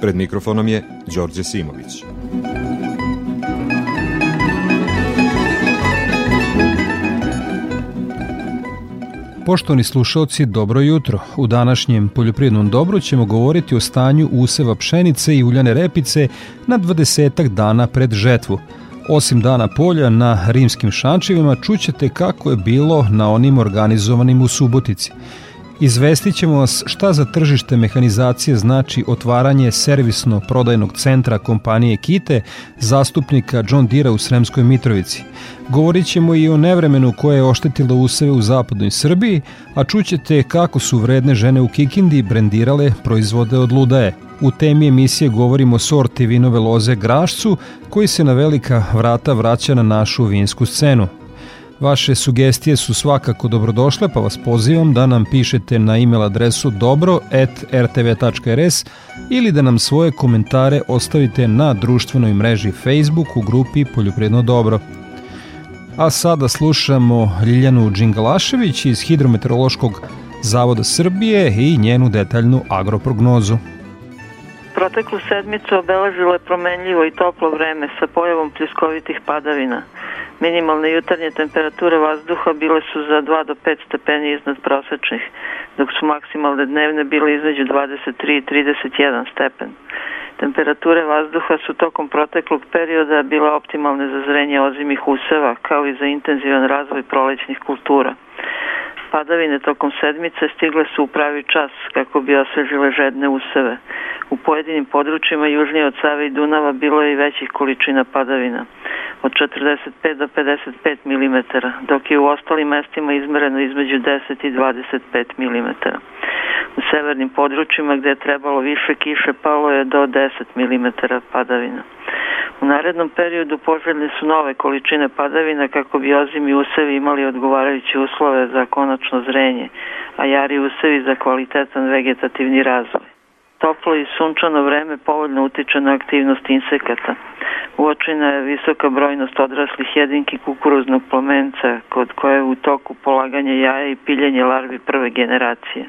Pred mikrofonom je Đorđe Simović. Poštovani slušalci, dobro jutro. U današnjem poljoprivrednom dobru ćemo govoriti o stanju useva pšenice i uljane repice na 20 dana pred žetvu. Osim dana polja na rimskim šančevima, čućete kako je bilo na onim organizovanim u Subotici. Izvestit ćemo vas šta za tržište mehanizacije znači otvaranje servisno-prodajnog centra kompanije Kite, zastupnika John Dira u Sremskoj Mitrovici. Govorit ćemo i o nevremenu koje je oštetilo useve u zapadnoj Srbiji, a čućete kako su vredne žene u Kikindi brendirale proizvode od ludaje. U temi emisije govorimo o sorti vinove loze Grašcu, koji se na velika vrata vraća na našu vinsku scenu. Vaše sugestije su svakako dobrodošle, pa vas pozivam da nam pišete na e-mail adresu dobro.rtv.rs ili da nam svoje komentare ostavite na društvenoj mreži Facebook u grupi Poljopredno dobro. A sada slušamo Ljiljanu Đingalašević iz Hidrometeorološkog zavoda Srbije i njenu detaljnu agroprognozu. Proteklu sedmicu obeležilo je promenljivo i toplo vreme sa pojavom pljuskovitih padavina – Minimalne jutarnje temperature vazduha bile su za 2 do 5 stepeni iznad prosečnih, dok su maksimalne dnevne bile između 23 i 31 stepen. Temperature vazduha su tokom proteklog perioda bila optimalne za zrenje ozimih useva, kao i za intenzivan razvoj prolećnih kultura. Padavine tokom sedmice stigle su u pravi čas kako bi osvežile žedne useve. U pojedinim područjima južnije od Save i Dunava bilo je i većih količina padavina od 45 do 55 mm, dok je u ostalim mestima izmereno između 10 i 25 mm. U severnim područjima gde je trebalo više kiše palo je do 10 mm padavina. U narednom periodu poželjne su nove količine padavina kako bi ozimi usevi imali odgovarajuće uslove za konačno zrenje, a jari usevi za kvalitetan vegetativni razvoj. Toplo i sunčano vreme povoljno utiče na aktivnost insekata. Uočena je visoka brojnost odraslih jedinki kukuruznog plamenca, kod koje je u toku polaganje jaja i piljenje larvi prve generacije.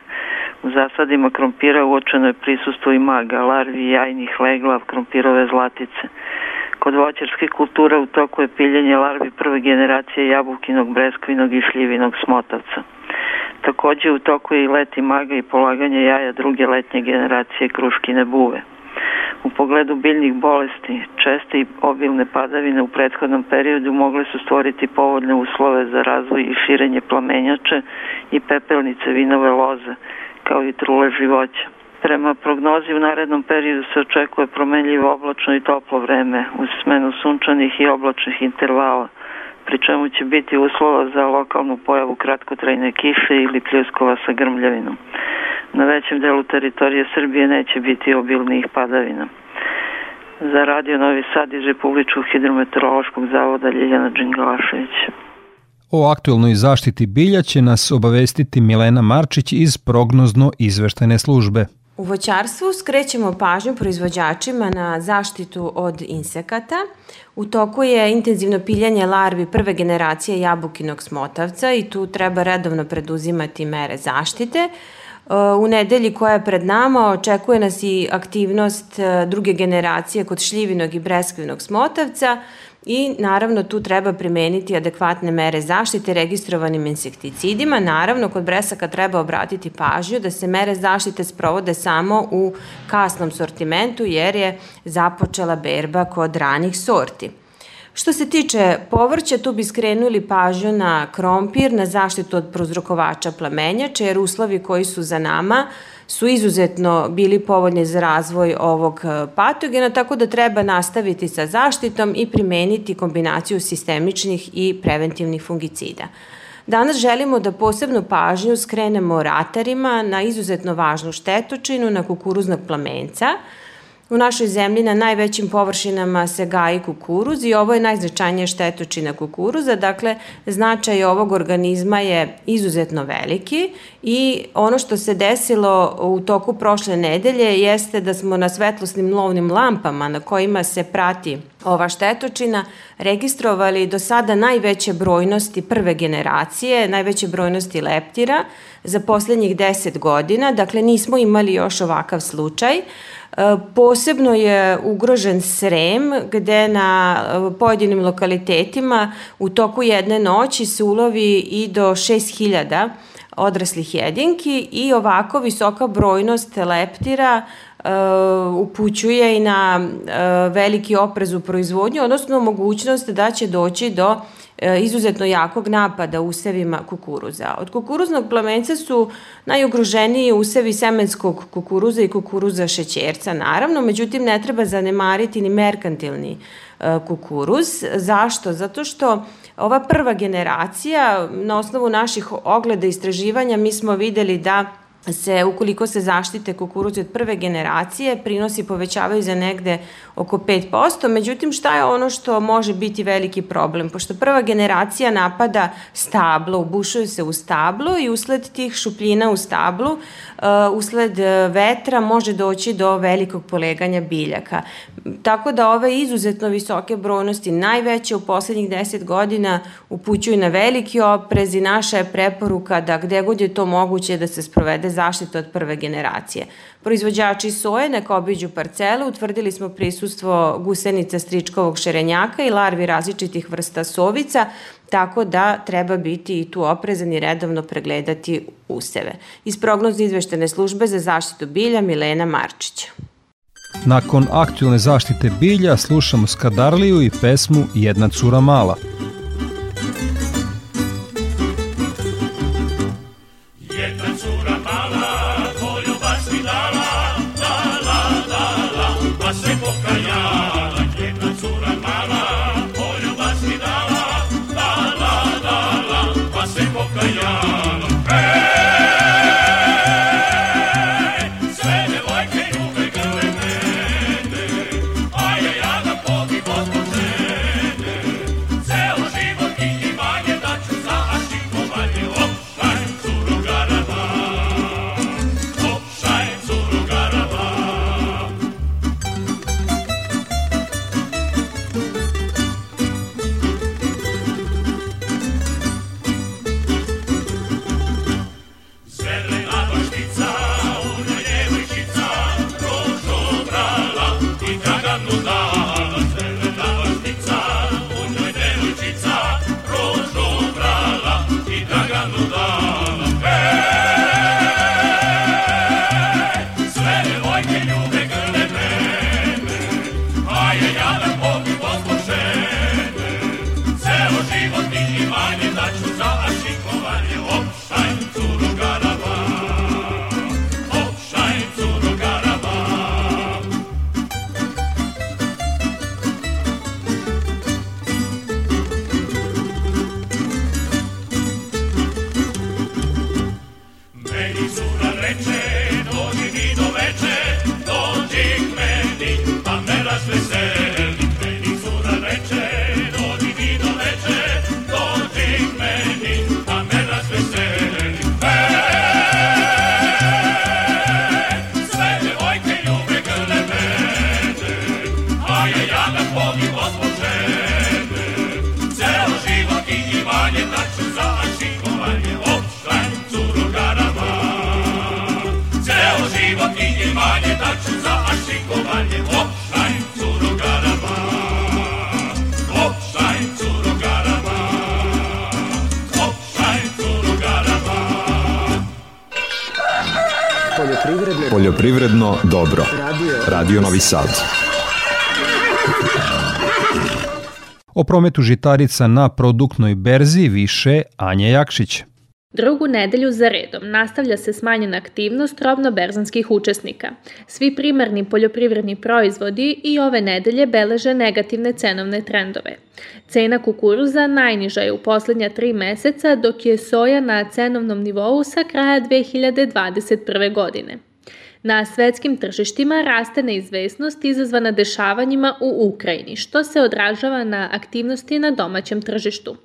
U zasadima krompira uočeno je prisustvo i maga, larvi jajnih legla, krompirove zlatice. Kod voćarskih kultura u toku je piljenje larvi prve generacije jabukinog, breskvinog i šljivinog smotavca. Takođe u toku je i leti maga i polaganje jaja druge letnje generacije kruškine buve. U pogledu biljnih bolesti, česte i obilne padavine u prethodnom periodu mogle su stvoriti povodne uslove za razvoj i širenje plamenjače i pepelnice vinove loze, kao i trule živoća. Prema prognozi u narednom periodu se očekuje promenljivo oblačno i toplo vreme uz smenu sunčanih i oblačnih intervala – pri čemu će biti uslova za lokalnu pojavu kratkotrajne kiše ili pljuskova sa grmljavinom. Na većem delu teritorije Srbije neće biti obilnih padavina. Za radio Novi Sad iz Republičkog hidrometeorološkog zavoda Ljiljana Đingalašević. O aktuelnoj zaštiti bilja će nas obavestiti Milena Marčić iz prognozno izveštajne službe. U voćarstvu skrećemo pažnju proizvođačima na zaštitu od insekata. U toku je intenzivno piljanje larvi prve generacije jabukinog smotavca i tu treba redovno preduzimati mere zaštite. U nedelji koja je pred nama očekuje nas i aktivnost e, druge generacije kod šljivinog i breskvinog smotavca, i naravno tu treba primeniti adekvatne mere zaštite registrovanim insekticidima. Naravno, kod bresaka treba obratiti pažnju da se mere zaštite sprovode samo u kasnom sortimentu jer je započela berba kod ranih sorti. Što se tiče povrća, tu bi skrenuli pažnju na krompir, na zaštitu od prozrokovača plamenjača, jer uslovi koji su za nama su izuzetno bili povoljni za razvoj ovog e, patogena, tako da treba nastaviti sa zaštitom i primeniti kombinaciju sistemičnih i preventivnih fungicida. Danas želimo da posebnu pažnju skrenemo ratarima na izuzetno važnu štetočinu, na kukuruznog plamenca, U našoj zemlji na najvećim površinama se gaji kukuruz i ovo je najznačajnija štetočina kukuruza, dakle značaj ovog organizma je izuzetno veliki i ono što se desilo u toku prošle nedelje jeste da smo na svetlosnim lovnim lampama na kojima se prati ova štetočina registrovali do sada najveće brojnosti prve generacije, najveće brojnosti leptira za poslednjih 10 godina, dakle nismo imali još ovakav slučaj. E, posebno je ugrožen Srem, gde na e, pojedinim lokalitetima u toku jedne noći se ulovi i do 6000 odraslih jedinki i ovako visoka brojnost leptira uh, upućuje i na veliki oprez u proizvodnju, odnosno mogućnost da će doći do E, izuzetno jakog napada usevima kukuruza. Od kukuruznog plamenca su najugroženiji usevi semenskog kukuruza i kukuruza šećerca, naravno, međutim ne treba zanemariti ni merkantilni e, kukuruz. Zašto? Zato što ova prva generacija, na osnovu naših ogleda i istraživanja, mi smo videli da se, ukoliko se zaštite kukuruzi od prve generacije, prinosi povećavaju za negde oko 5%, međutim šta je ono što može biti veliki problem? Pošto prva generacija napada stablo, ubušuje se u stablo i usled tih šupljina u stablu, usled vetra može doći do velikog poleganja biljaka. Tako da ove izuzetno visoke brojnosti, najveće u poslednjih 10 godina, upućuju na veliki oprez i naša je preporuka da gde god je to moguće da se sprovede zaštita od prve generacije. Proizvođači soje neka obiđu parcelu, utvrdili smo prisustvo gusenica stričkovog šerenjaka i larvi različitih vrsta sovica, tako da treba biti i tu oprezan i redovno pregledati useve. Iz prognozne izveštene službe za zaštitu bilja Milena Marčića. Nakon aktualne zaštite bilja slušamo Skadarliju i pesmu Jedna cura mala – Poljoprivredno dobro. Radio Novi Sad. O prometu žitarica na produktnoj berzi više Anja Jakšić. Drugu nedelju za redom nastavlja se smanjena aktivnost robno-berzanskih učesnika. Svi primarni poljoprivredni proizvodi i ove nedelje beleže negativne cenovne trendove. Cena kukuruza najniža je u poslednja tri meseca, dok je soja na cenovnom nivou sa kraja 2021. godine. Na svetskim tržištima raste neizvesnost izazvana dešavanjima u Ukrajini, što se odražava na aktivnosti na domaćem tržištu.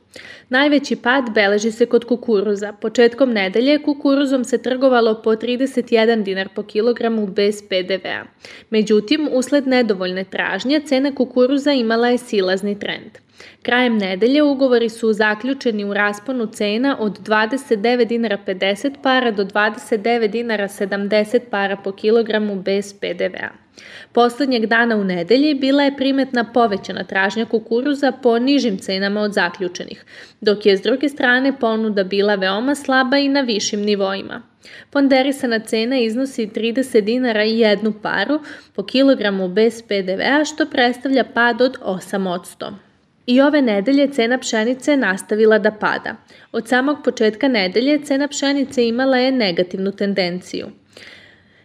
Najveći pad beleži se kod kukuruza. Početkom nedelje kukuruzom se trgovalo po 31 dinar po kilogramu bez PDV-a. Međutim, usled nedovoljne tražnje, cena kukuruza imala je silazni trend. Krajem nedelje ugovori su zaključeni u rasponu cena od 29 dinara 50 para do 29 dinara 70 para po kilogramu bez PDV-a. Poslednjeg dana u nedelji bila je primetna povećana tražnja kukuruza po nižim cenama od zaključenih, dok je s druge strane ponuda bila veoma slaba i na višim nivoima. Ponderisana cena iznosi 30 dinara i jednu paru po kilogramu bez PDV-a, što predstavlja pad od 8%. I ove nedelje cena pšenice nastavila da pada. Od samog početka nedelje cena pšenice imala je negativnu tendenciju.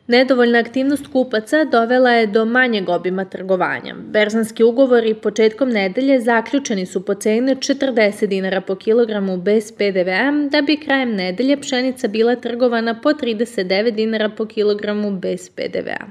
Nedovoljna aktivnost kupaca dovela je do manjeg obima trgovanja. Berzanski ugovori početkom nedelje zaključeni su po ceni od 40 dinara po kilogramu bez PDV-a, da bi krajem nedelje pšenica bila trgovana po 39 dinara po kilogramu bez PDV-a.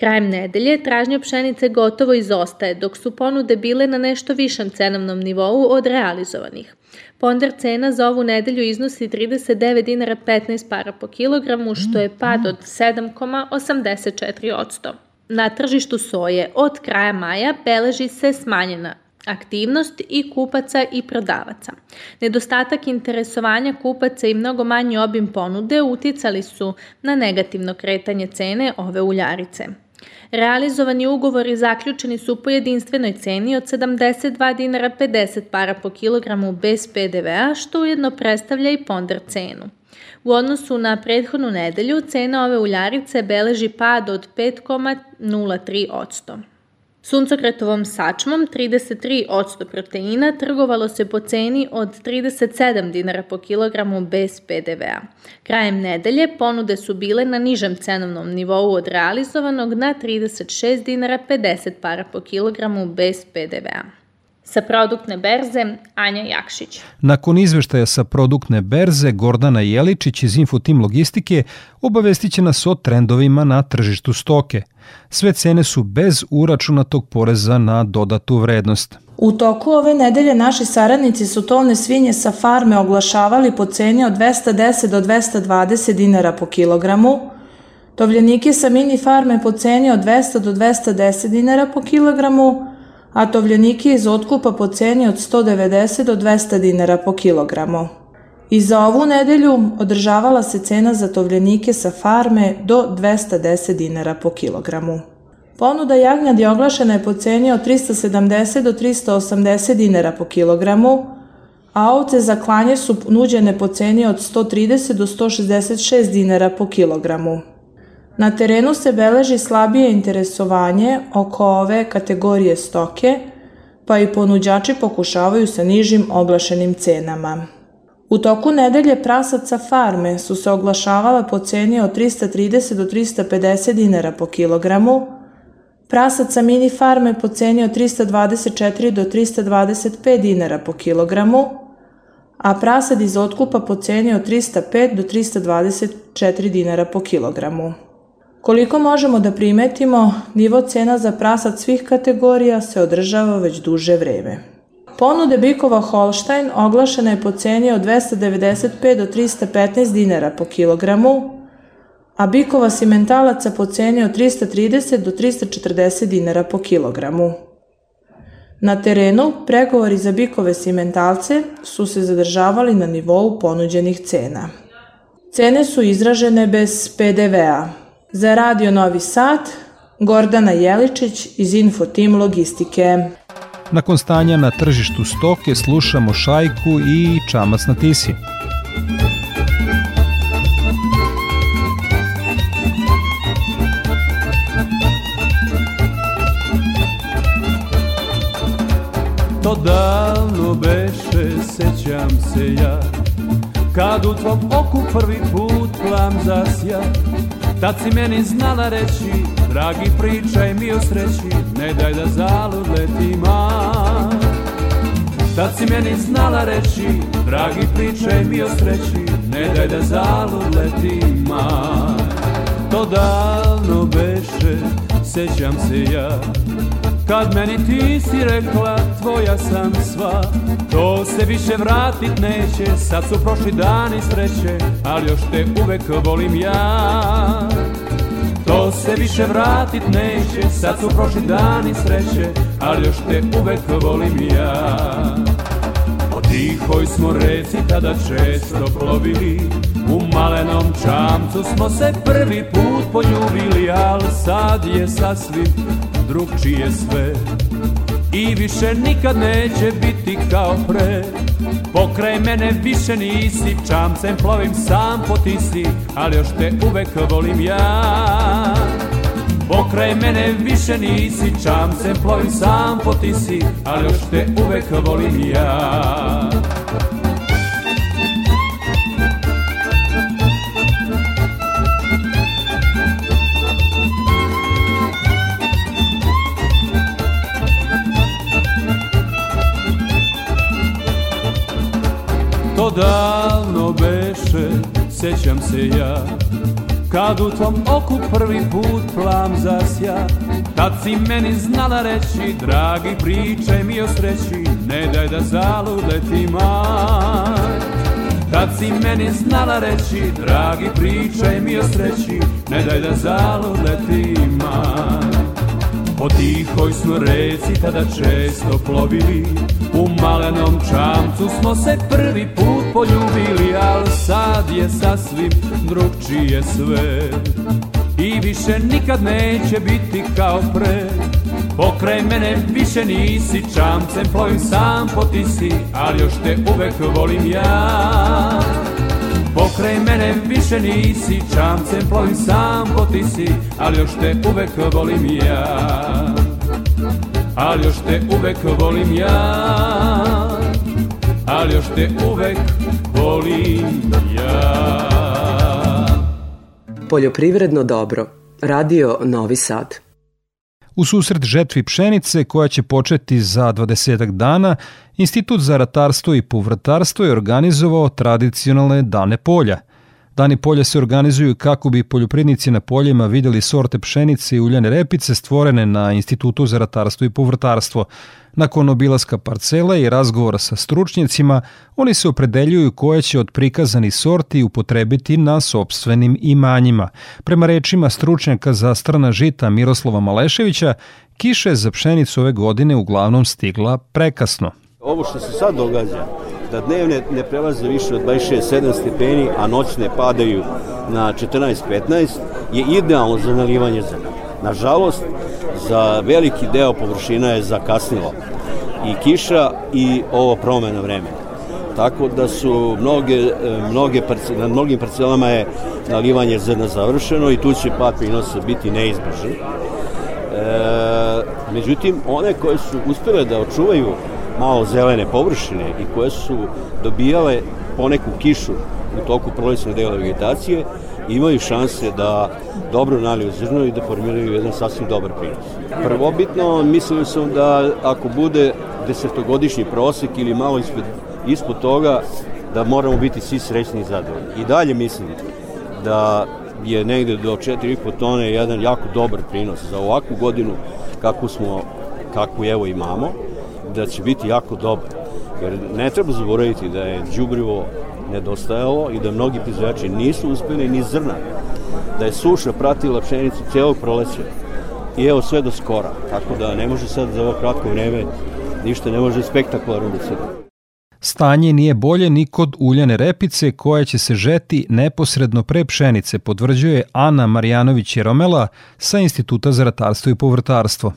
Krajem nedelje tražnja pšenice gotovo izostaje, dok su ponude bile na nešto višem cenovnom nivou od realizovanih. Ponder cena za ovu nedelju iznosi 39 dinara 15 para po kilogramu, što je pad od 7,84%. Na tržištu soje od kraja maja beleži se smanjena aktivnost i kupaca i prodavaca. Nedostatak interesovanja kupaca i mnogo manji obim ponude uticali su na negativno kretanje cene ove uljarice. Realizovani ugovori zaključeni su po jedinstvenoj ceni od 72 dinara 50 para po kilogramu bez PDV-a, što ujedno predstavlja i ponder cenu. U odnosu na prethodnu nedelju, cena ove uljarice beleži pad od 5,03%. Suncokretovom sačmom 33% proteina trgovalo se po ceni od 37 dinara po kilogramu bez PDV-a. Krajem nedelje ponude su bile na nižem cenovnom nivou od realizovanog na 36 dinara 50 para po kilogramu bez PDV-a. Sa produktne berze, Anja Jakšić. Nakon izveštaja sa produktne berze, Gordana Jeličić iz Infotim Logistike obavestit će nas o trendovima na tržištu stoke. Sve cene su bez uračunatog poreza na dodatu vrednost. U toku ove nedelje naši saradnici su tovne svinje sa farme oglašavali po ceni od 210 do 220 dinara po kilogramu, tovljenike sa mini farme po ceni od 200 do 210 dinara po kilogramu, a tovljenike iz otkupa po ceni od 190 do 200 dinara po kilogramu. I za ovu nedelju održavala se cena za tovljenike sa farme do 210 dinara po kilogramu. Ponuda jagnjadi oglašena je po ceni od 370 do 380 dinara po kilogramu, a ovce za klanje su nuđene po ceni od 130 do 166 dinara po kilogramu. Na terenu se beleži slabije interesovanje oko ove kategorije stoke, pa i ponuđači pokušavaju sa nižim oglašenim cenama. U toku nedelje prasaca farme su se oglašavala po ceni od 330 do 350 dinara po kilogramu, prasaca mini farme po ceni od 324 do 325 dinara po kilogramu, a prasad iz otkupa po ceni od 305 do 324 dinara po kilogramu. Koliko možemo da primetimo, nivo cena za prasad svih kategorija se održava već duže vreme. Ponude bikova Holstein oglašena je po ceni od 295 do 315 dinara po kilogramu, a bikova simentalaca po ceni od 330 do 340 dinara po kilogramu. Na terenu pregovori za bikove simentalce su se zadržavali na nivou ponuđenih cena. Cene su izražene bez PDV-a, Za Radio Novi Sad, Gordana Jeličić iz Infotim Logistike. Nakon stanja na tržištu stoke slušamo šajku i čamac na tisi. To davno beše, sećam se ja Kad u tvom oku prvi put plam zasja Tad si meni znala reći, dragi pričaj mi o sreći, ne daj da zalud letima. Tad si meni znala reći, dragi pričaj mi o sreći, ne daj da zalud letima. to davno beše, sećam se ja Kad meni ti si rekla tvoja sam sva To se više vratit neće Sad su prošli dani sreće Ali još te uvek volim ja. To se više vratit neće Sad su prošli dani sreće Ali još te uvek volim ja. Po tihoj smo reci tada često plovili U malenom čamcu smo se prvi put poljubili Al sad je sasvim drugčije sve. I više nikad neće biti kao pre. Pokraj mene više nisi Čamcem plovim sam po tisi Ali još te uvek volim ja. Pokraj mene više nisi Čamcem plovim sam po tisi Ali još te uvek volim ja Davno beše, sećam se ja. Kad u tvom oku prvi put plam zasja Tad si meni znala reći Dragi pričaj mi o sreći Ne daj da zalud leti maj Tad si meni znala reći Dragi pričaj mi o sreći Ne daj da zalud leti maj Po tihoj smo reci tada često plovili U malenom čamcu smo se prvi put poljubili Al sad je sasvim drugčije sve. I više nikad neće biti kao pre. Pokraj mene više nisi Čamcem plovim sam po tisi Ali još te uvek volim ja. Pokraj mene više nisi Čamcem plovim sam po tisi Ali još te uvek volim ja. Ali još te uvek volim ja Ali još te uvek volim ja Poljoprivredno dobro. Radio Novi Sad. U susret žetvi pšenice koja će početi za 20 dana, Institut za ratarstvo i povrtarstvo je organizovao tradicionalne dane polja. Dani polja se organizuju kako bi poljoprivrednici na poljima videli sorte pšenice i uljane repice stvorene na Institutu za ratarstvo i povrtarstvo. Nakon obilaska parcela i razgovora sa stručnjacima, oni se opredeljuju koje će od prikazanih sorti upotrebiti na sobstvenim imanjima. Prema rečima stručnjaka za strana žita Miroslava Maleševića, kiša je za pšenicu ove godine uglavnom stigla prekasno. Ovo što se sad događa, da dnevne ne prelaze više od 26-7 stepeni, a noćne padaju na 14-15, je idealno za nalivanje zrna. Nažalost, za veliki deo površina je zakasnilo i kiša i ovo promena vremena. Tako da su mnoge, mnoge parcel, na mnogim parcelama je nalivanje zrna završeno i tu će pad prinosa biti neizbežan. E, međutim, one koje su uspele da očuvaju malo zelene površine i koje su dobijale poneku kišu u toku prolećnog dela vegetacije, imaju šanse da dobro naliju zrno i da formiraju jedan sasvim dobar prinos. Prvobitno mislio sam da ako bude desetogodišnji prosek ili malo ispod, ispod toga, da moramo biti svi srećni i zadovoljni. I dalje mislim da je negde do 4,5 tone jedan jako dobar prinos za ovakvu godinu kakvu smo, kakvu evo imamo, da će biti jako dobar. Jer ne treba zaboraviti da je džubrivo nedostajalo i da mnogi proizvođači nisu uspeli ni zrna. Da je suša pratila pšenicu celog proleća i evo sve do skora. Tako da ne može sad za ovo kratko vreme ništa ne može spektakularno da se Stanje nije bolje ni kod uljane repice koja će se žeti neposredno pre pšenice, potvrđuje Ana Marjanović-Jeromela sa Instituta za ratarstvo i povrtarstvo.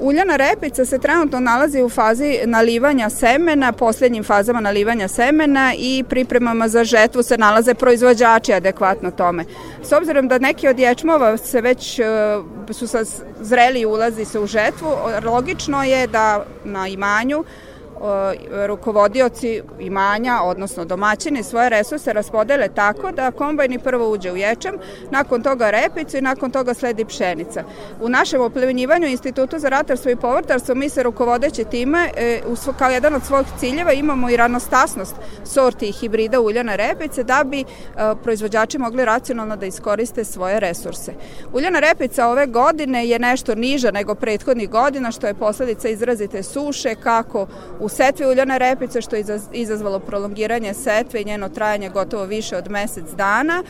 Uljana repica se trenutno nalazi u fazi nalivanja semena, poslednjim fazama nalivanja semena i pripremama za žetvu se nalaze proizvođači adekvatno tome. S obzirom da neki od ječmova se već e, su sa zreli ulazi se u žetvu, logično je da na imanju rukovodioci imanja, odnosno domaćini, svoje resurse raspodele tako da kombajni prvo uđe u ječam, nakon toga repicu i nakon toga sledi pšenica. U našem oplemenjivanju Institutu za ratarstvo i povrtarstvo mi se rukovodeći time e, kao jedan od svojih ciljeva imamo i ranostasnost sorti i hibrida uljane repice da bi e, proizvođači mogli racionalno da iskoriste svoje resurse. Uljana repica ove godine je nešto niža nego prethodnih godina što je posledica izrazite suše kako u setvi uljane repice što je izazvalo prolongiranje setve i njeno trajanje gotovo više od mesec dana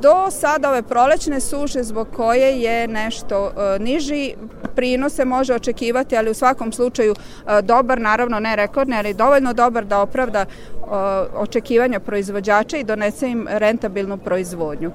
do sada ove prolećne suše zbog koje je nešto e, niži prinos se može očekivati, ali u svakom slučaju e, dobar, naravno ne rekordni, ali dovoljno dobar da opravda e, očekivanja proizvođača i donese im rentabilnu proizvodnju.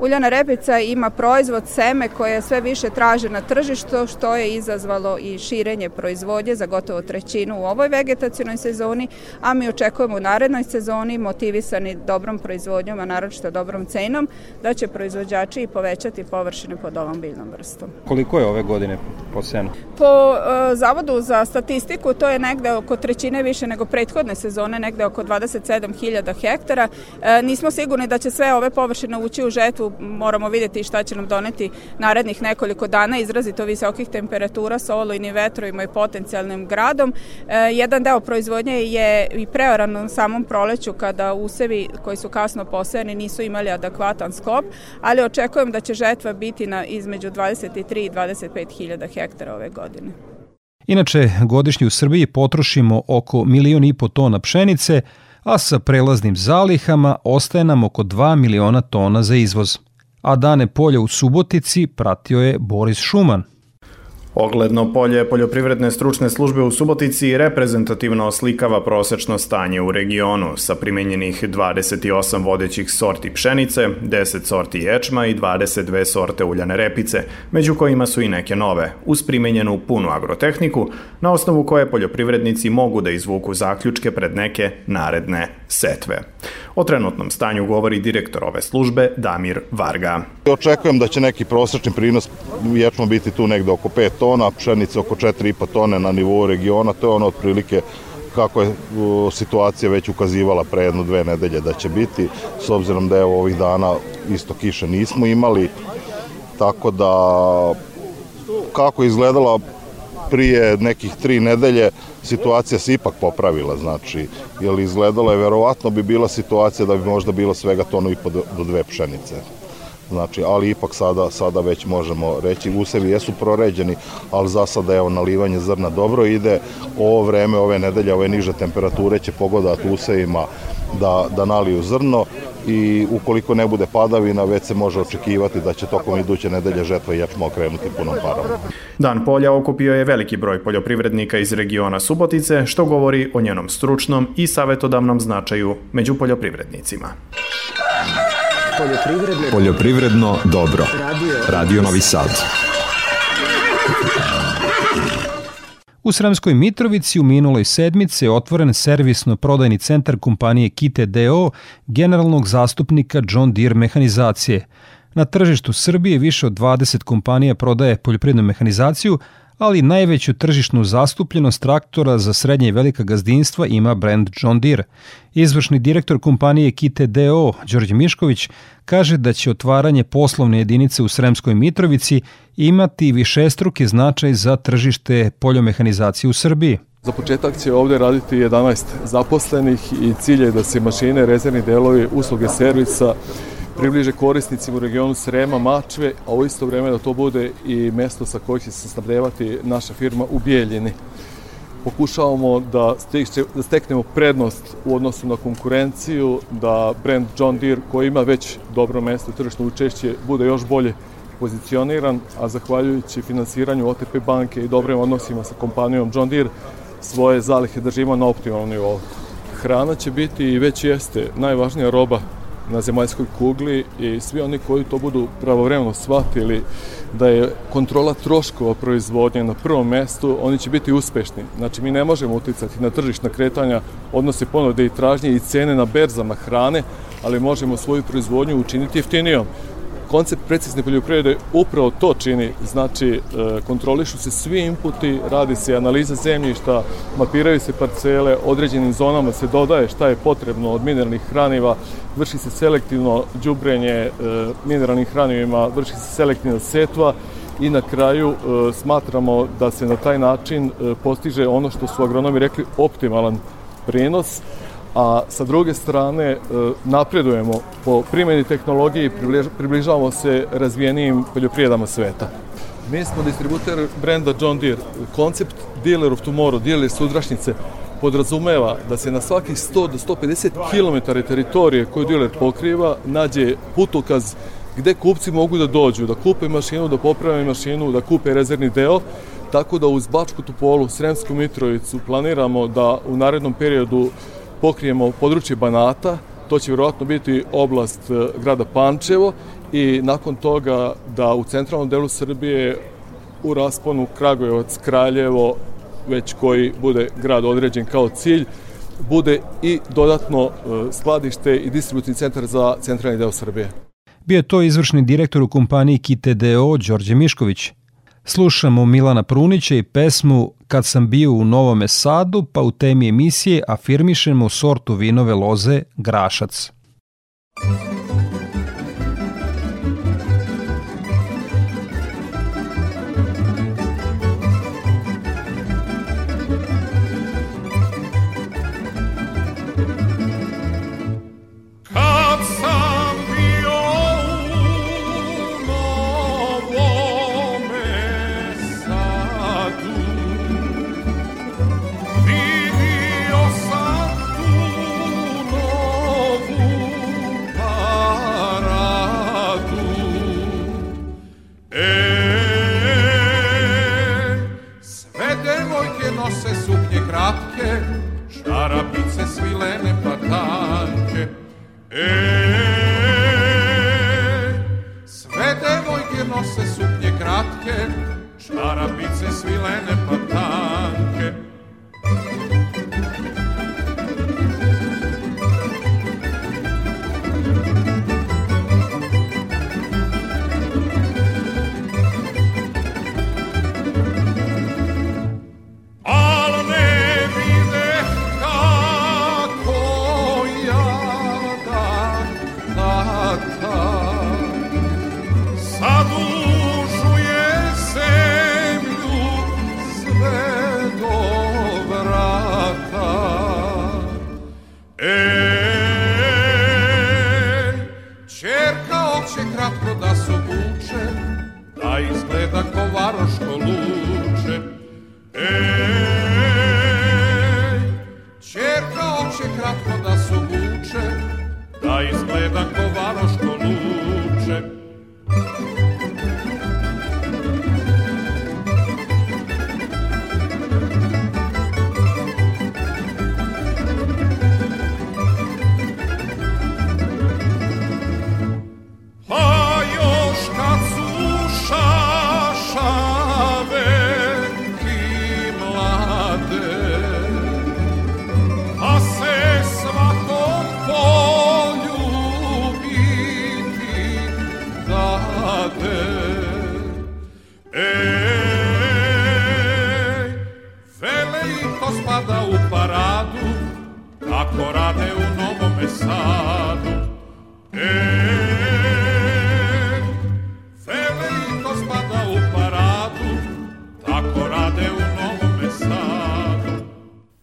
Uljana repica ima proizvod seme koje sve više traže na tržištu, što je izazvalo i širenje proizvodnje za gotovo trećinu u ovoj vegetacijnoj sezoni, a mi očekujemo u narednoj sezoni, motivisani dobrom proizvodnjom, a naročito dobrom cenom, da će proizvođači i povećati površine pod ovom biljnom vrstom. Koliko je ove godine posejano? Po e, Zavodu za statistiku to je negde oko trećine više nego prethodne sezone, negde oko 27.000 hektara. E, nismo sigurni da će sve ove površine ući u žetvu moramo vidjeti šta će nam doneti narednih nekoliko dana izrazito visokih temperatura sa olujnim vetrovima i potencijalnim gradom. E, jedan deo proizvodnje je i preoran na samom proleću kada usevi koji su kasno posejani nisu imali adekvatan sklop, ali očekujem da će žetva biti na između 23 i 25 hiljada hektara ove godine. Inače, godišnje u Srbiji potrošimo oko milion i po tona pšenice, a sa prelaznim zalihama ostaje nam oko 2 miliona tona za izvoz. A dane polja u Subotici pratio je Boris Šuman. Ogledno polje poljoprivredne stručne službe u Subotici reprezentativno oslikava prosečno stanje u regionu sa primenjenih 28 vodećih sorti pšenice, 10 sorti ječma i 22 sorte uljane repice, među kojima su i neke nove, uz primenjenu punu agrotehniku, na osnovu koje poljoprivrednici mogu da izvuku zaključke pred neke naredne setve. O trenutnom stanju govori direktor ove službe Damir Varga. Očekujem da će neki prosečni prinos ječma biti tu negde oko 5 tona, pšenice oko 4,5 tone na nivou regiona, to je ono otprilike kako je situacija već ukazivala pre jedno dve nedelje da će biti, s obzirom da je ovih dana isto kiše nismo imali, tako da kako je izgledala prije nekih tri nedelje situacija se ipak popravila, znači, jer izgledalo je, verovatno bi bila situacija da bi možda bilo svega tonu i po do dve pšenice. Znači, ali ipak sada, sada već možemo reći, usevi jesu proređeni, ali za sada evo nalivanje zrna dobro ide, ovo vreme, ove nedelje, ove niže temperature će pogodati usevima da, da naliju zrno i ukoliko ne bude padavina, već se može očekivati da će tokom iduće nedelje žetva ječma okrenuti punom parom. Dan polja okupio je veliki broj poljoprivrednika iz regiona Subotice, što govori o njenom stručnom i savetodavnom značaju među poljoprivrednicima. Poljoprivredno, Poljoprivredno dobro. Radio, Radio Novi Sad. U Sremskoj Mitrovici u minuloj sedmici je otvoren servisno-prodajni centar kompanije Kite DO, generalnog zastupnika John Deere mehanizacije. Na tržištu Srbije više od 20 kompanija prodaje poljoprivrednu mehanizaciju, ali najveću tržišnu zastupljenost traktora za srednje i velika gazdinstva ima brand John Deere. Izvršni direktor kompanije Kite DO, Đorđe Mišković, kaže da će otvaranje poslovne jedinice u Sremskoj Mitrovici imati višestruki značaj za tržište poljomehanizacije u Srbiji. Za početak će ovde raditi 11 zaposlenih i cilj je da se mašine, rezervni delovi, usluge servisa približe korisnicima u regionu Srema, Mačve, a u isto vreme da to bude i mesto sa kojih će se snabdevati naša firma u Bijeljini. Pokušavamo da, da steknemo prednost u odnosu na konkurenciju, da brand John Deere koji ima već dobro mesto tržišno učešće bude još bolje pozicioniran, a zahvaljujući finansiranju OTP banke i dobrim odnosima sa kompanijom John Deere svoje zalihe držimo na optimalnom nivou. Hrana će biti i već jeste najvažnija roba na zemaljskoj kugli i svi oni koji to budu pravovremeno shvatili da je kontrola troškova proizvodnje na prvom mestu, oni će biti uspešni. Znači, mi ne možemo uticati na tržišna kretanja, odnose ponude i tražnje i cene na berzama hrane, ali možemo svoju proizvodnju učiniti jeftinijom. Koncept precizne poljoprivrede upravo to čini, znači e, kontrolišu se svi inputi, radi se analiza zemljišta, mapiraju se parcele, određenim zonama se dodaje šta je potrebno od mineralnih hraniva, vrši se selektivno đubrenje e, mineralnim hranivima, vrši se selektivna setva i na kraju e, smatramo da se na taj način postiže ono što su agronomi rekli optimalan prenos, a sa druge strane e, napredujemo po primjeni tehnologije i približavamo se razvijenijim poljoprijedama sveta. Mi smo distributer brenda John Deere. Koncept Dealer of Tomorrow, dealer sudrašnjice, podrazumeva da se na svakih 100 do 150 km teritorije koju dealer pokriva nađe putokaz gde kupci mogu da dođu, da kupe mašinu, da poprave mašinu, da kupe rezervni deo, tako da uz Bačku Tupolu, Sremsku Mitrovicu planiramo da u narednom periodu pokrijemo područje Banata, to će vjerojatno biti oblast e, grada Pančevo i nakon toga da u centralnom delu Srbije u rasponu Kragujevac, Kraljevo, već koji bude grad određen kao cilj, bude i dodatno e, skladište i distributivni centar za centralni deo Srbije. Bio je to izvršni direktor u kompaniji KITDO Đorđe Mišković. Slušamo Milana Prunića i pesmu Kad sam bio u Novome Sadu, pa u temi emisije afirmišemo sortu vinove loze Grašac. Muzika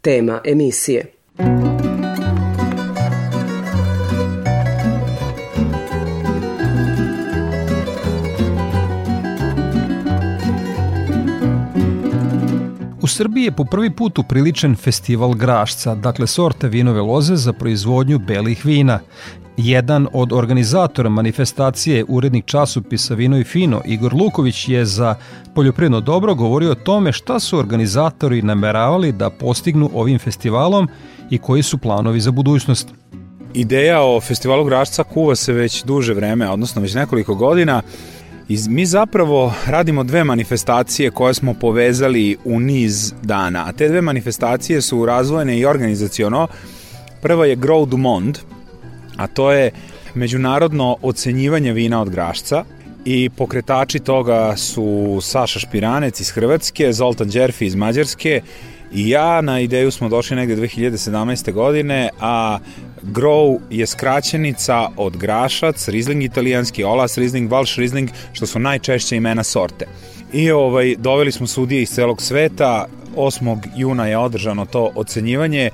tema emisije. U Srbiji je po prvi put upriličen festival grašca, dakle sorte vinove loze za proizvodnju belih vina. Jedan od organizatora manifestacije, urednik časopisa Vino i Fino, Igor Luković je za Poljoprivredno dobro govorio o tome šta su organizatori nameravali da postignu ovim festivalom i koji su planovi za budućnost. Ideja o festivalu Grašca kuva se već duže vreme, odnosno već nekoliko godina. Mi zapravo radimo dve manifestacije koje smo povezali u niz dana, a te dve manifestacije su razvojene i organizaciono. Prva je Grow du Monde, a to je međunarodno ocenjivanje vina od grašca i pokretači toga su Saša Špiranec iz Hrvatske, Zoltan Đerfi iz Mađarske i ja na ideju smo došli negde 2017. godine, a Grow je skraćenica od Grašac, Riesling italijanski, Olas Riesling, Walsh Riesling, što su najčešće imena sorte. I ovaj, doveli smo sudije iz celog sveta, 8. juna je održano to ocenjivanje.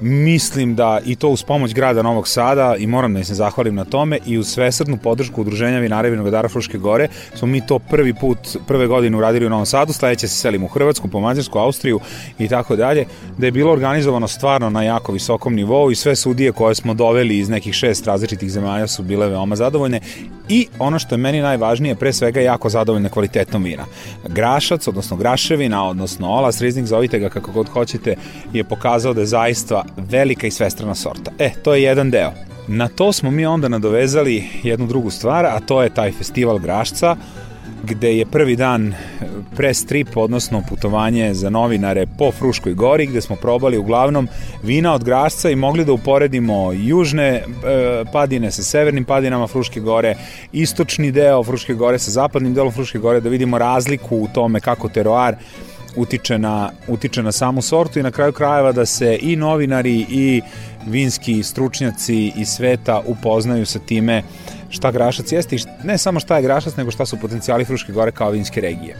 Mislim da i to uz pomoć grada Novog Sada i moram da im se zahvalim na tome i uz svesrdnu podršku Udruženja vinara i vinogradara Fruške gore smo mi to prvi put, prve godine uradili u Novom Sadu, sledeće se selimo u Hrvatsku, po Mađarsku, Austriju i tako dalje, da je bilo organizovano stvarno na jako visokom nivou i sve sudije koje smo doveli iz nekih šest različitih zemalja su bile veoma zadovoljne i ono što je meni najvažnije, pre svega jako zadovoljne kvalitetom vina. Grašac, odnosno graševina, odnosno Olas Riesling, zovite ga kako god hoćete, je pokazao da je zaista velika i svestrana sorta. E, to je jedan deo. Na to smo mi onda nadovezali jednu drugu stvar, a to je taj festival Grašca, gde je prvi dan press trip, odnosno putovanje za novinare po Fruškoj gori, gde smo probali uglavnom vina od Grašca i mogli da uporedimo južne e, padine sa severnim padinama Fruške gore, istočni deo Fruške gore sa zapadnim delom Fruške gore, da vidimo razliku u tome kako teroar utiče na, utiče na samu sortu i na kraju krajeva da se i novinari i vinski stručnjaci iz sveta upoznaju sa time šta Grašac jeste i ne samo šta je Grašac, nego šta su potencijali Fruške gore kao vinske regije.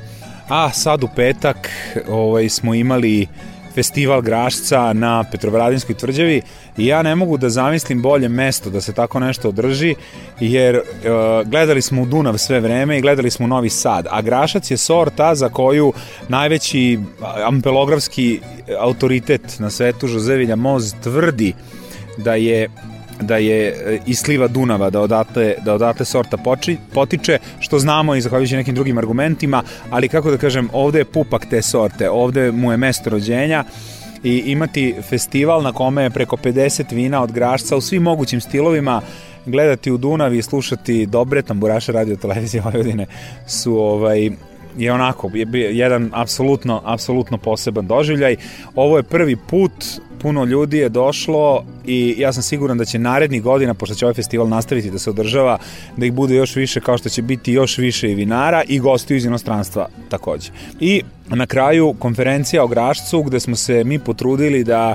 A sad u petak ovaj, smo imali festival Grašca na Petrovaradinskoj tvrđavi i ja ne mogu da zamislim bolje mesto da se tako nešto održi jer e, gledali smo u Dunav sve vreme i gledali smo u Novi Sad, a Grašac je sorta za koju najveći ampelografski autoritet na svetu Žozevilja Moz tvrdi da je da je e, iz sliva Dunava, da odatle, da odatle sorta poči, potiče, što znamo i zahvaljujući nekim drugim argumentima, ali kako da kažem, ovde je pupak te sorte, ovde mu je mesto rođenja i imati festival na kome je preko 50 vina od grašca u svim mogućim stilovima, gledati u Dunav i slušati dobre tamburaše radio televizije Vojvodine su ovaj je onako je jedan apsolutno apsolutno poseban doživljaj. Ovo je prvi put puno ljudi je došlo i ja sam siguran da će narednih godina, pošto će ovaj festival nastaviti da se održava, da ih bude još više kao što će biti još više i vinara i gostiju iz inostranstva takođe. I na kraju konferencija o Grašcu gde smo se mi potrudili da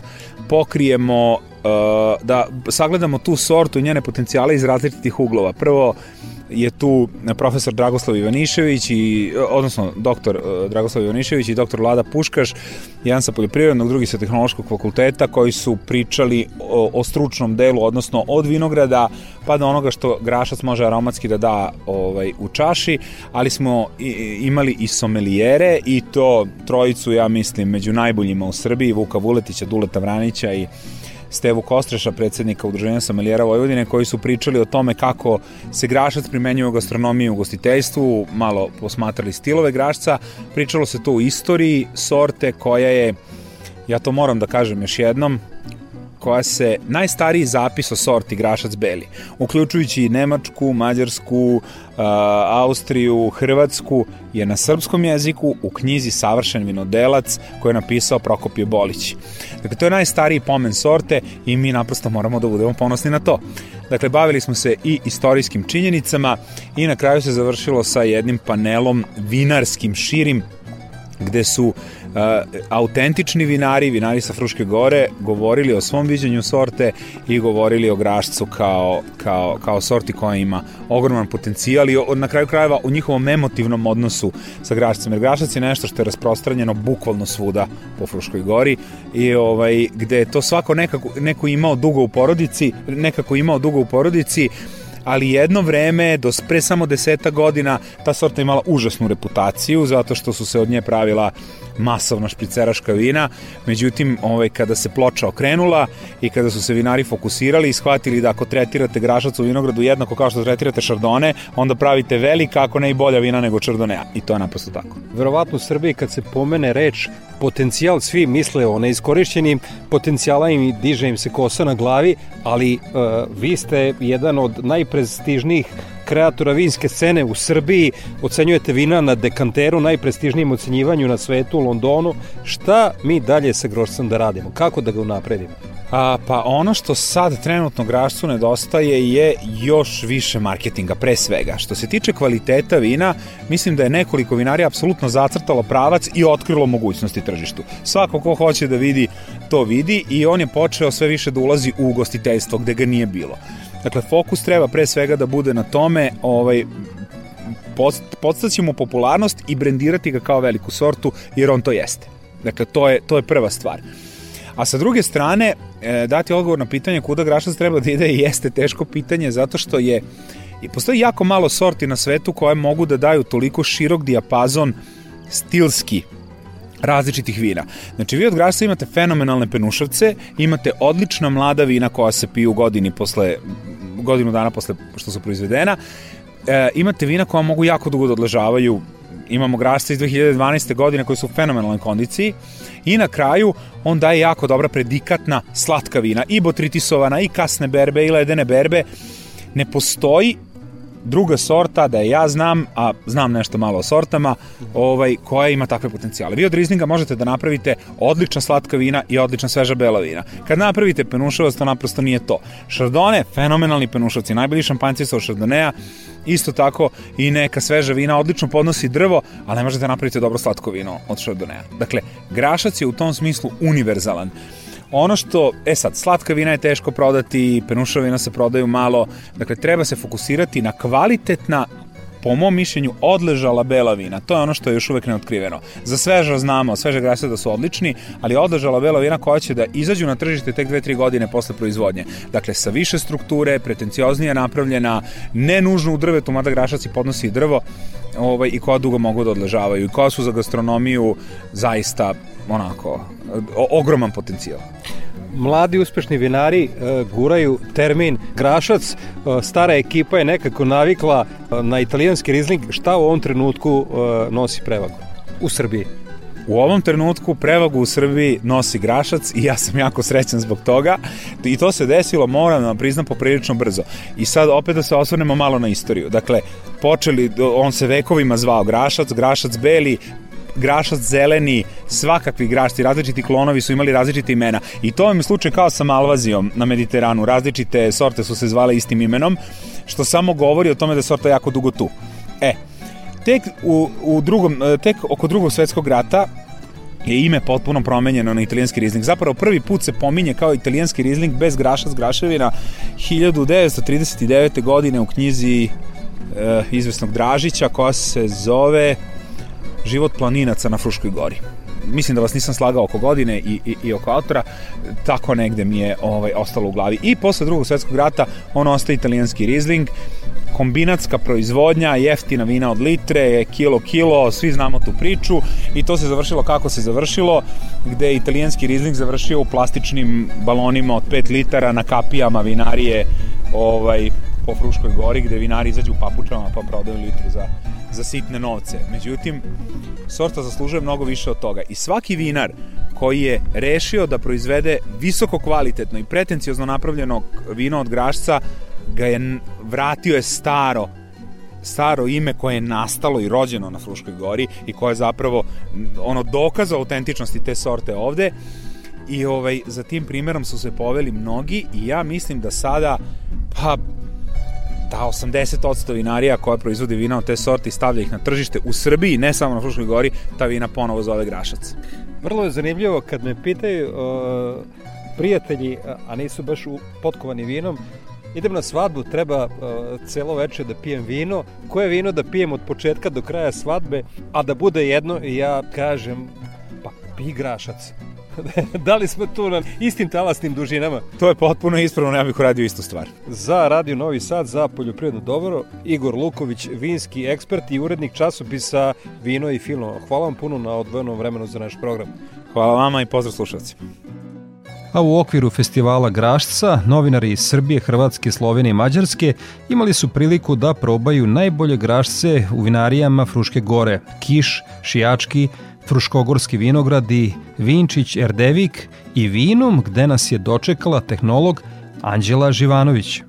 pokrijemo da sagledamo tu sortu i njene potencijale iz različitih uglova. Prvo, je tu profesor Dragoslav Ivanišević i odnosno doktor e, Dragoslav Ivanišević i doktor Vlada Puškaš, jedan sa poljoprivrednog, drugi sa tehnološkog fakulteta koji su pričali o, o stručnom delu, odnosno od vinograda pa do onoga što grašac može aromatski da da ovaj u čaši, ali smo i, imali i somelijere i to trojicu ja mislim među najboljima u Srbiji, Vuka Vuletića, Duleta Vranića i Stevu Kostreša, predsednika Udruženja Somalijera Vojvodine, koji su pričali o tome kako se grašac primenjuje u gastronomiji i u gostiteljstvu, malo posmatrali stilove grašca, pričalo se to u istoriji sorte koja je, ja to moram da kažem još jednom, koja se najstariji zapis o sorti grašac beli, uključujući Nemačku, Mađarsku, Austriju, Hrvatsku, je na srpskom jeziku u knjizi Savršen vinodelac koju je napisao Prokopio Bolić. Dakle, to je najstariji pomen sorte i mi naprosto moramo da budemo ponosni na to. Dakle, bavili smo se i istorijskim činjenicama i na kraju se završilo sa jednim panelom vinarskim širim gde su autentični vinari, vinari sa Fruške gore, govorili o svom viđenju sorte i govorili o grašcu kao, kao, kao sorti koja ima ogroman potencijal i na kraju krajeva o njihovom emotivnom odnosu sa grašcem. Jer grašac je nešto što je rasprostranjeno bukvalno svuda po Fruškoj gori i ovaj, gde je to svako nekako, neko imao dugo u porodici, nekako imao dugo u porodici, ali jedno vreme, do pre samo deseta godina, ta sorta imala užasnu reputaciju, zato što su se od nje pravila masovna špriceraška vina, međutim, ovaj, kada se ploča okrenula i kada su se vinari fokusirali i shvatili da ako tretirate grašac u vinogradu jednako kao što tretirate šardone, onda pravite velika, ako ne i bolja vina nego čardonea. I to je naprosto tako. Verovatno u Srbiji kad se pomene reč potencijal, svi misle o neiskorišćenim potencijala i diže im se kosa na glavi, ali uh, vi ste jedan od najprestižnijih kreatora vinske scene u Srbiji, ocenjujete vina na dekanteru, najprestižnijem ocenjivanju na svetu u Londonu. Šta mi dalje sa Grošcem da radimo? Kako da ga unapredimo? A, pa ono što sad trenutno grašcu nedostaje je još više marketinga, pre svega. Što se tiče kvaliteta vina, mislim da je nekoliko vinarija apsolutno zacrtalo pravac i otkrilo mogućnosti tržištu. Svako ko hoće da vidi, to vidi i on je počeo sve više da ulazi u ugostiteljstvo gde ga nije bilo. Dakle, fokus treba pre svega da bude na tome ovaj, podstaći mu popularnost i brendirati ga kao veliku sortu, jer on to jeste. Dakle, to je, to je prva stvar. A sa druge strane, e, dati odgovor na pitanje kuda grašac treba da ide jeste teško pitanje zato što je i postoji jako malo sorti na svetu koje mogu da daju toliko širok dijapazon stilski različitih vina. Znači vi od grašca imate fenomenalne penušavce, imate odlična mlada vina koja se piju godini posle godinu dana posle što su proizvedena. E, imate vina koja mogu jako dugo da odležavaju imamo grašca iz 2012. godine koji su u fenomenalnoj kondiciji i na kraju on daje jako dobra predikatna slatka vina i botritisovana i kasne berbe i ledene berbe ne postoji druga sorta, da je ja znam, a znam nešto malo o sortama, ovaj, koja ima takve potencijale. Vi od Rizlinga možete da napravite odlična slatka vina i odlična sveža bela vina. Kad napravite penušavac, to naprosto nije to. Šardone, fenomenalni penušavci, najbolji šampanjci su od Šardoneja, isto tako i neka sveža vina odlično podnosi drvo, ali ne možete da napraviti dobro slatko vino od Šardoneja. Dakle, grašac je u tom smislu univerzalan. Ono što, e sad, slatka vina je teško prodati, penušava vina se prodaju malo, dakle treba se fokusirati na kvalitetna po mom mišljenju odležala bela vina. To je ono što je još uvek neotkriveno. Za sveža znamo, sveže grasa da su odlični, ali odležala bela vina koja će da izađu na tržište tek 2-3 godine posle proizvodnje. Dakle, sa više strukture, pretencioznije napravljena, ne nužno u drvetu, mada grašac i podnosi drvo, ovaj, i koja dugo mogu da odležavaju i koja su za gastronomiju zaista onako ogroman potencijal mladi uspešni vinari e, guraju termin grašac, e, stara ekipa je nekako navikla e, na italijanski rizling, šta u ovom trenutku nosi prevagu u Srbiji? U ovom trenutku prevagu u Srbiji nosi grašac i ja sam jako srećan zbog toga i to se desilo, moram da vam priznam, poprilično brzo. I sad opet da se osvrnemo malo na istoriju. Dakle, počeli, on se vekovima zvao grašac, grašac beli, grašac zeleni, svakakvi grašci, različiti klonovi su imali različite imena. I to je slučaj kao sa Malvazijom na Mediteranu. Različite sorte su se zvale istim imenom, što samo govori o tome da je sorta jako dugo tu. E, tek, u, u drugom, tek oko drugog svetskog rata je ime potpuno promenjeno na italijanski rizling. Zapravo prvi put se pominje kao italijanski rizling bez graša s graševina 1939. godine u knjizi e, izvesnog Dražića koja se zove život planinaca na Fruškoj gori. Mislim da vas nisam slagao oko godine i, i, i oko autora, tako negde mi je ovaj, ostalo u glavi. I posle drugog svetskog rata on ostaje italijanski Riesling, kombinatska proizvodnja, jeftina vina od litre, kilo kilo, svi znamo tu priču. I to se završilo kako se završilo, gde je italijanski Riesling završio u plastičnim balonima od 5 litara na kapijama vinarije ovaj, po Fruškoj gori, gde vinari izađu u papučama pa prodaju litru za za sitne novce. Međutim, sorta zaslužuje mnogo više od toga. I svaki vinar koji je rešio da proizvede visoko kvalitetno i pretencijozno napravljeno vino od grašca, ga je vratio je staro staro ime koje je nastalo i rođeno na Fruškoj gori i koje je zapravo ono dokaz autentičnosti te sorte ovde i ovaj, za tim primerom su se poveli mnogi i ja mislim da sada pa ta 80% vinarija koja proizvodi vina od te sorti stavlja ih na tržište u Srbiji, ne samo na Fruškoj gori, ta vina ponovo zove grašac. Vrlo je zanimljivo kad me pitaju uh, prijatelji, a nisu baš potkovani vinom, idem na svadbu, treba uh, celo veče da pijem vino. Koje vino da pijem od početka do kraja svadbe, a da bude jedno, i ja kažem, pa pi grašac. da li smo tu na istim talasnim dužinama? To je potpuno ispravno, ja bih uradio istu stvar. Za Radio Novi Sad, za poljoprivredno dobro, Igor Luković, vinski ekspert i urednik časopisa Vino i Filmo. Hvala vam puno na odvojenom vremenu za naš program. Hvala vama i pozdrav slušalci. A u okviru festivala Grašca, novinari iz Srbije, Hrvatske, Slovenije i Mađarske imali su priliku da probaju najbolje grašce u vinarijama Fruške gore, Kiš, Šijački, Fruškogorski vinogradi, Vinčić Erdevik i Vinum gde nas je dočekala tehnolog Anđela Živanović.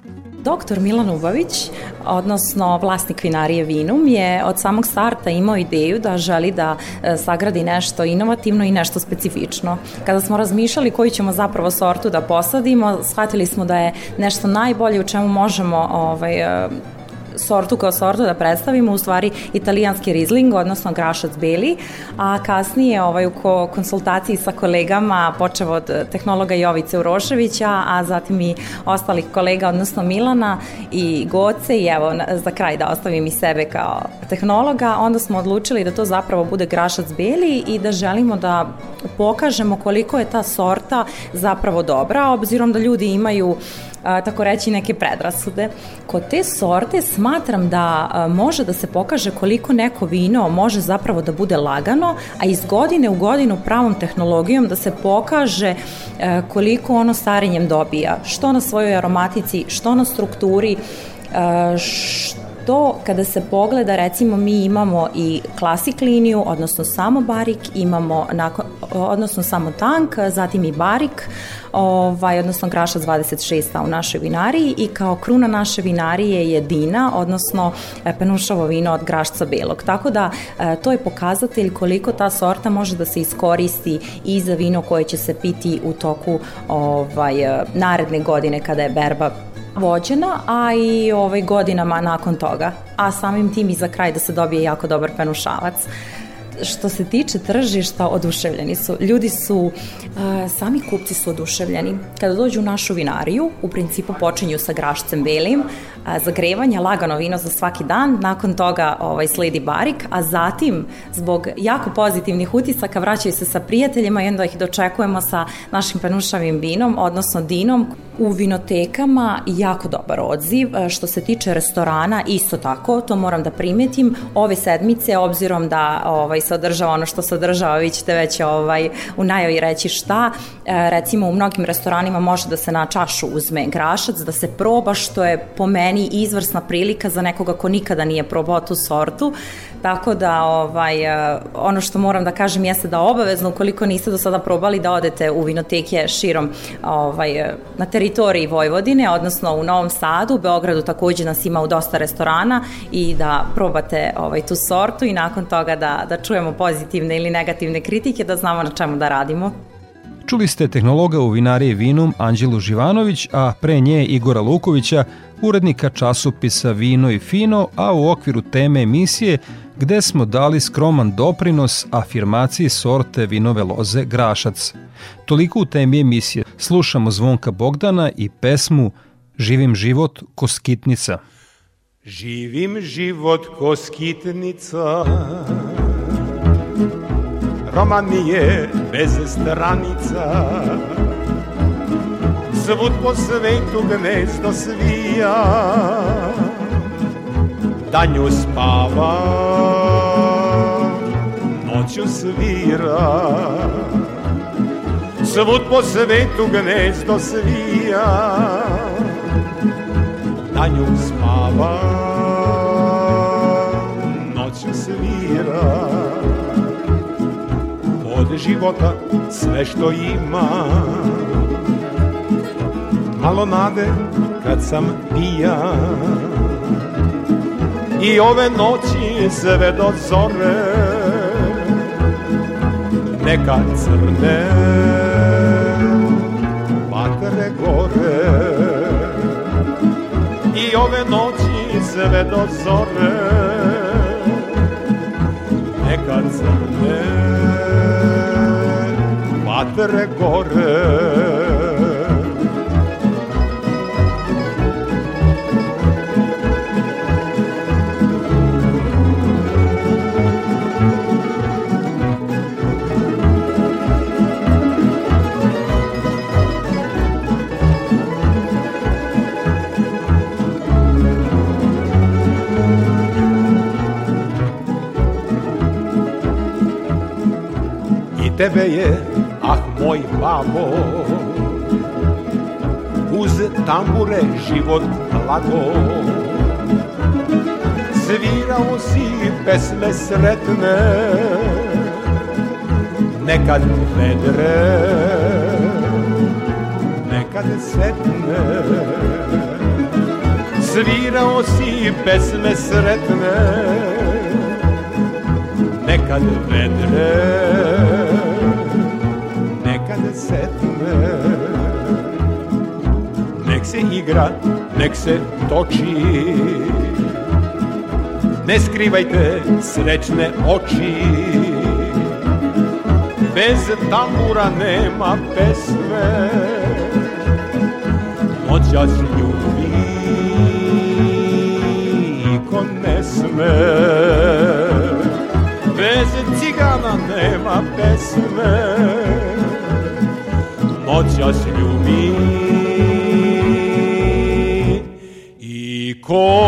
Doktor Milan Ubavić, odnosno vlasnik vinarije Vinum, je od samog starta imao ideju da želi da e, sagradi nešto inovativno i nešto specifično. Kada smo razmišljali koju ćemo zapravo sortu da posadimo, shvatili smo da je nešto najbolje u čemu možemo ovaj, e, sortu kao sortu da predstavimo, u stvari italijanski rizling, odnosno grašac beli, a kasnije ovaj, u konsultaciji sa kolegama, počeo od tehnologa Jovice Uroševića, a zatim i ostalih kolega, odnosno Milana i Goce i evo za kraj da ostavim i sebe kao tehnologa, onda smo odlučili da to zapravo bude grašac beli i da želimo da pokažemo koliko je ta sorta zapravo dobra, obzirom da ljudi imaju a, tako reći neke predrasude. Kod te sorte smatram da a, može da se pokaže koliko neko vino može zapravo da bude lagano, a iz godine u godinu pravom tehnologijom da se pokaže a, koliko ono starenjem dobija, što na svojoj aromatici, što na strukturi, što to kada se pogleda, recimo mi imamo i klasik liniju, odnosno samo barik, imamo nakon, odnosno samo tank, zatim i barik, ovaj, odnosno grašac 26 u našoj vinariji i kao kruna naše vinarije je Dina, odnosno e, penušavo vino od grašca belog. Tako da e, to je pokazatelj koliko ta sorta može da se iskoristi i za vino koje će se piti u toku ovaj, naredne godine kada je berba vođena, a i ovaj, godinama nakon toga. A samim tim i za kraj da se dobije jako dobar penušavac što se tiče tržišta, oduševljeni su. Ljudi su, uh, sami kupci su oduševljeni. Kada dođu u našu vinariju, u principu počinju sa grašcem belim, zagrevanje, lagano vino za svaki dan, nakon toga ovaj, sledi barik, a zatim, zbog jako pozitivnih utisaka, vraćaju se sa prijateljima i onda ih dočekujemo sa našim penušavim vinom, odnosno dinom. U vinotekama jako dobar odziv. Što se tiče restorana, isto tako, to moram da primetim. Ove sedmice, obzirom da ovaj, se održava ono što se održava, vi ćete već ovaj, u najavi reći šta. E, recimo u mnogim restoranima može da se na čašu uzme grašac, da se proba, što je po meni izvrsna prilika za nekoga ko nikada nije probao tu sortu. Tako da ovaj, e, ono što moram da kažem jeste da obavezno ukoliko niste do sada probali da odete u vinoteke širom ovaj, e, na teritoriji Vojvodine, odnosno u Novom Sadu, u Beogradu takođe nas ima u dosta restorana i da probate ovaj, tu sortu i nakon toga da, da čujemo pozitivne ili negativne kritike, da znamo na čemu da radimo. Čuli ste tehnologa u vinariji Vinum Anđelu Živanović, a pre nje Igora Lukovića, urednika časopisa Vino i Fino, a u okviru teme emisije gde smo dali skroman doprinos afirmaciji sorte vinove loze Grašac. Toliko u temi emisije. Slušamo Zvonka Bogdana i pesmu Živim život ko skitnica. Živim život ko skitnica Roman je bez stranica Svud po svetu gnezdo svija danju spava, noću svira. Svud po svetu gnezdo svija, danju spava, noću svira. Života sve što ima, malo nade kad sam pijan i ove noći sve do zore neka crne vatre gore. I ove noći sve do zore neka crne vatre gore. Tebe je, moj babo, uz tambure život lago. Svirao si pesme sretne, nekad vedre, nekad setne. Svirao si pesme sretne Nekad vedre setne Nek se igra, nek se toči. Ne skrivajte srećne oči. Bez tambura nema pesme. Noćas ljubi Ko ne sme. Bez cigana nema pesme Noćas ljubi I ko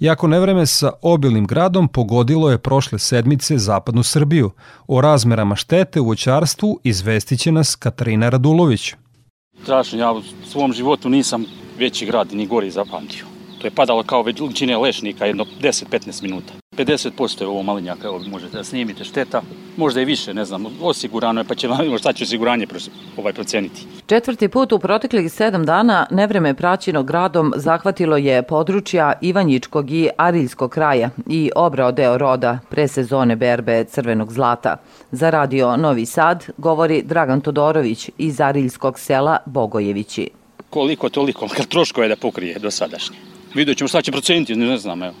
Jako nevreme sa obilnim gradom pogodilo je prošle sedmice zapadnu Srbiju. O razmerama štete u voćarstvu izvestiće nas Katarina Radulović. Strašno, ja u svom životu nisam veći grad ni gori zapamtio. To je padalo kao veličine lešnika jedno 10-15 minuta. 50% je ovo malinjaka, evo možete da snimite šteta, možda i više, ne znam, osigurano je, pa će šta će osiguranje ovaj proceniti. Četvrti put u proteklih sedam dana nevreme praćino gradom zahvatilo je područja Ivanjičkog i Ariljskog kraja i obrao deo roda pre sezone berbe crvenog zlata. Za radio Novi Sad govori Dragan Todorović iz Ariljskog sela Bogojevići. Koliko toliko, troškove da pokrije do sadašnje. Vidjet ćemo šta će proceniti, ne znam, evo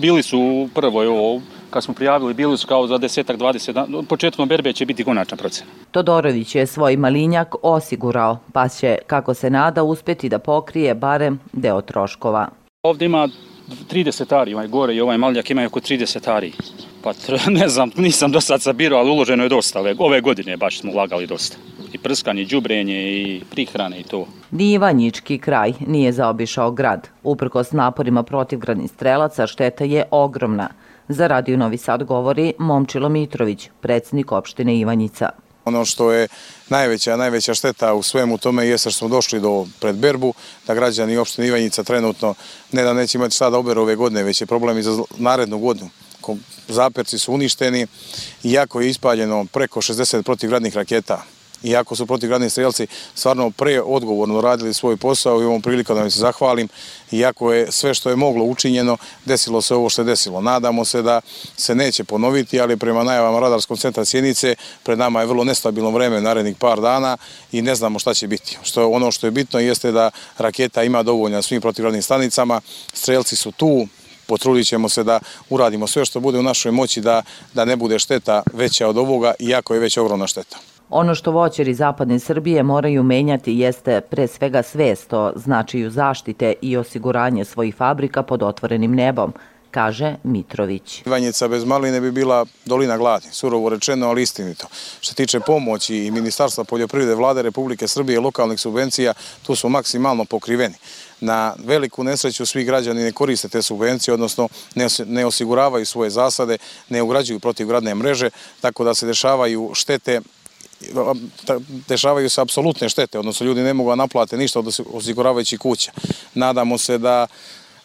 bili su u prvoj ovo, kad smo prijavili, bili su kao za desetak, dvadeset dana, početkom berbe će biti konačna procena. Todorović je svoj malinjak osigurao, pa će, kako se nada, uspeti da pokrije barem deo troškova. Ovde ima 30 ari, ovaj gore i ovaj malinjak ima oko 30 ari. Pa ne znam, nisam do sad sabirao, ali uloženo je dosta. Ove, godine baš smo ulagali dosta. I prskanje, džubrenje i prihrane i to. Ni Ivanjički kraj nije zaobišao grad. Uprkos naporima protivgradnih strelaca šteta je ogromna. Za Radio Novi Sad govori Momčilo Mitrović, predsjednik opštine Ivanjica. Ono što je najveća, najveća šteta u svemu tome je što smo došli do predberbu, da građani opštine Ivanjica trenutno ne da neće imati šta da oberu ove godine, već je problem i za narednu godinu. Zaperci su uništeni, iako je ispaljeno preko 60 protivgradnih raketa iako su protivgradni strelci stvarno pre odgovorno radili svoj posao i ovom prilikom da mi se zahvalim, iako je sve što je moglo učinjeno, desilo se ovo što je desilo. Nadamo se da se neće ponoviti, ali prema najavama Radarskog centra Sjenice pred nama je vrlo nestabilno vreme narednih par dana i ne znamo šta će biti. Što ono što je bitno jeste da raketa ima dovoljno na svim protivgradnim stanicama, strelci su tu, potrudit ćemo se da uradimo sve što bude u našoj moći da, da ne bude šteta veća od ovoga, iako je već ogromna šteta. Ono što voćeri zapadne Srbije moraju menjati jeste pre svega svest o značaju zaštite i osiguranje svojih fabrika pod otvorenim nebom, kaže Mitrović. Ivanjica bez maline bi bila dolina gladi, surovo rečeno, ali istinito. Što tiče pomoći i Ministarstva poljoprivrede vlade Republike Srbije i lokalnih subvencija, tu su maksimalno pokriveni. Na veliku nesreću svi građani ne koriste te subvencije, odnosno ne osiguravaju svoje zasade, ne ugrađuju protivgradne mreže, tako da se dešavaju štete dešavaju se apsolutne štete, odnosno ljudi ne mogu da naplate ništa od osiguravajućih kuća. Nadamo se da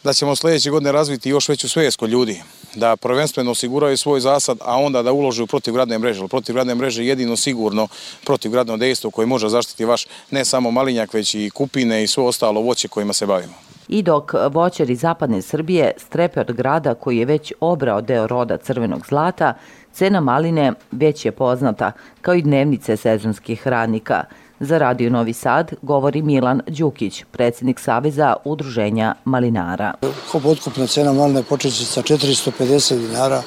da ćemo sledeće godine razviti još veću svijest kod ljudi, da prvenstveno osiguraju svoj zasad, a onda da ulože u protivgradne mreže. Protivgradne mreže je jedino sigurno protivgradno dejstvo koje može zaštiti vaš ne samo malinjak, već i kupine i svo ostalo voće kojima se bavimo. I dok voćari zapadne Srbije strepe od grada koji je već obrao deo roda crvenog zlata, cena maline već je poznata, kao i dnevnice sezonskih radnika – Za Radio Novi Sad govori Milan Đukić, predsjednik Saveza udruženja malinara. Otkupna cena maline počeće sa 450 dinara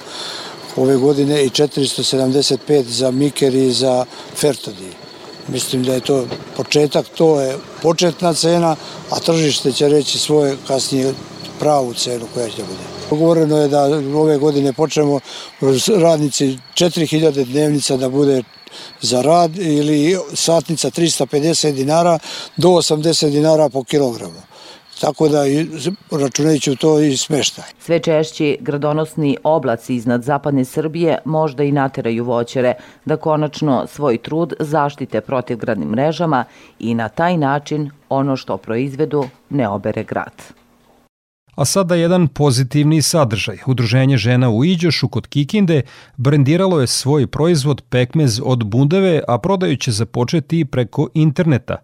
ove godine i 475 za Miker i za Fertodi. Mislim da je to početak, to je početna cena, a tržište će reći svoje kasnije pravu cenu koja će bude. Govoreno je da ove godine počnemo radnici 4000 dnevnica da bude za rad ili satnica 350 dinara do 80 dinara po kilogramu tako da računajući to i smešta. Sve češći gradonosni oblaci iznad zapadne Srbije možda i nateraju voćere da konačno svoj trud zaštite protivgradnim mrežama i na taj način ono što proizvedu ne obere grad. A sada jedan pozitivni sadržaj. Udruženje žena u Iđošu kod Kikinde brendiralo je svoj proizvod pekmez od bundeve, a prodaju će započeti preko interneta.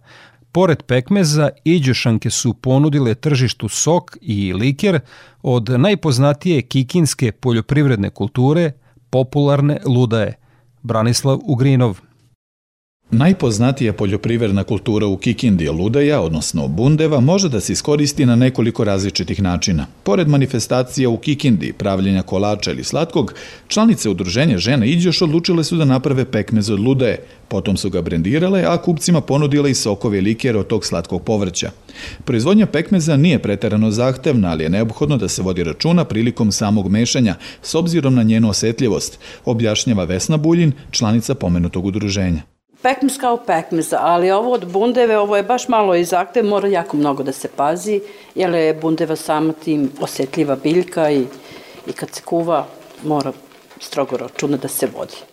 Pored pekmeza, Iđošanke su ponudile tržištu sok i liker od najpoznatije kikinske poljoprivredne kulture, popularne ludaje. Branislav Ugrinov. Najpoznatija poljoprivredna kultura u Kikindi ludaja, odnosno bundeva, može da se iskoristi na nekoliko različitih načina. Pored manifestacija u Kikindi, pravljenja kolača ili slatkog, članice udruženja žena Iđoš odlučile su da naprave pekmez od ludaje, potom su ga brendirale, a kupcima ponudile i sokove likjer od tog slatkog povrća. Proizvodnja pekmeza nije preterano zahtevna, ali je neophodno da se vodi računa prilikom samog mešanja, s obzirom na njenu osetljivost, objašnjava Vesna Buljin, članica pomenutog udruženja. Pekmez kao pekmez, ali ovo od bundeve, ovo je baš malo i zahtev, mora jako mnogo da se pazi, jer je bundeva sama tim osetljiva biljka i, i kad se kuva mora strogo računa da se vodi.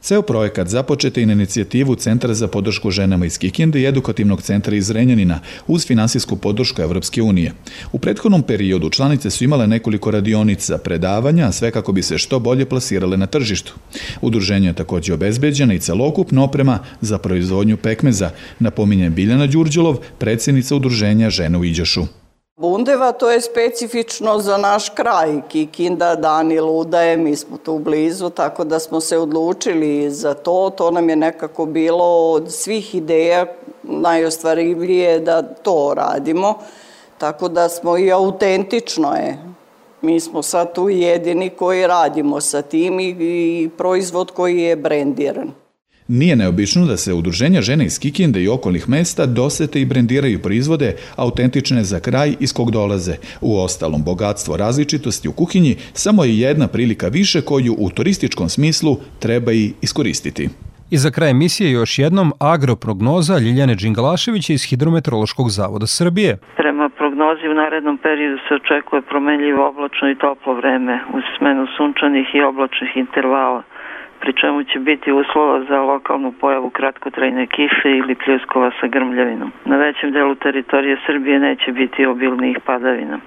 Ceo projekat započet je na inicijativu Centra za podršku ženama iz Kikinde i Edukativnog centra iz Renjanina uz finansijsku podršku Evropske unije. U prethodnom periodu članice su imale nekoliko radionica, predavanja, sve kako bi se što bolje plasirale na tržištu. Udruženje je takođe obezbeđena i celokupna oprema za proizvodnju pekmeza, napominje Biljana Đurđulov, predsjednica Udruženja žena u Iđošu. Bundeva to je specifično za naš kraj, Kikinda, Dani, Ludaje, mi smo tu blizu, tako da smo se odlučili za to. To nam je nekako bilo od svih ideja najostvarivije da to radimo, tako da smo i autentično je. Mi smo sad tu jedini koji radimo sa tim i, i proizvod koji je brendiran. Nije neobično da se udruženja žene iz Kikinde i okolnih mesta dosete i brendiraju proizvode autentične za kraj iz kog dolaze. U ostalom, bogatstvo različitosti u kuhinji samo je jedna prilika više koju u turističkom smislu treba i iskoristiti. I za kraj emisije još jednom agroprognoza Ljiljane Đingalaševića iz Hidrometeorološkog zavoda Srbije. Prema prognozi u narednom periodu se očekuje promenljivo oblačno i toplo vreme uz smenu sunčanih i oblačnih intervala pri čemu će biti uslova za lokalnu pojavu kratkotrajne kiše ili pljuskova sa grmljavinom. Na većem delu teritorije Srbije neće biti obilnih padavina.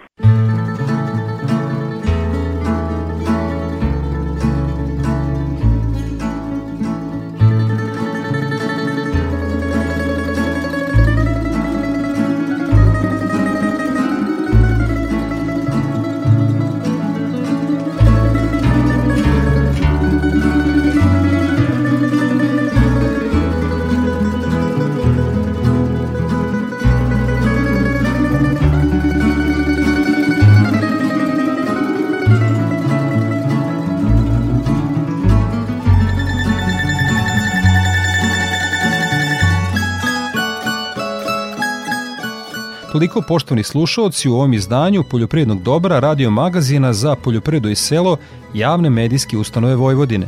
Toliko poštovni slušalci u ovom izdanju Poljoprivrednog dobra radio magazina za poljoprivredu i selo javne medijske ustanove Vojvodine.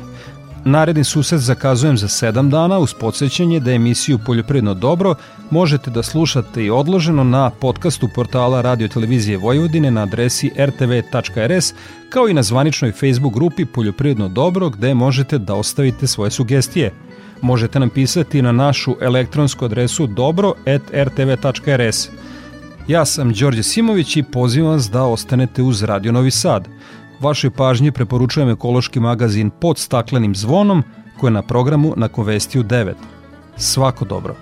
Naredni susret zakazujem za 7 dana uz podsjećanje da emisiju Poljoprivredno dobro možete da slušate i odloženo na podcastu portala Radio Televizije Vojvodine na adresi rtv.rs kao i na zvaničnoj Facebook grupi Poljoprivredno dobro gde možete da ostavite svoje sugestije. Možete nam pisati na našu elektronsku adresu dobro.rtv.rs. Ja sam Đorđe Simović i pozivam vas da ostanete uz Radio Novi Sad. Vašoj pažnji preporučujem ekološki magazin pod staklenim zvonom koji je na programu na Konvestiju 9. Svako dobro.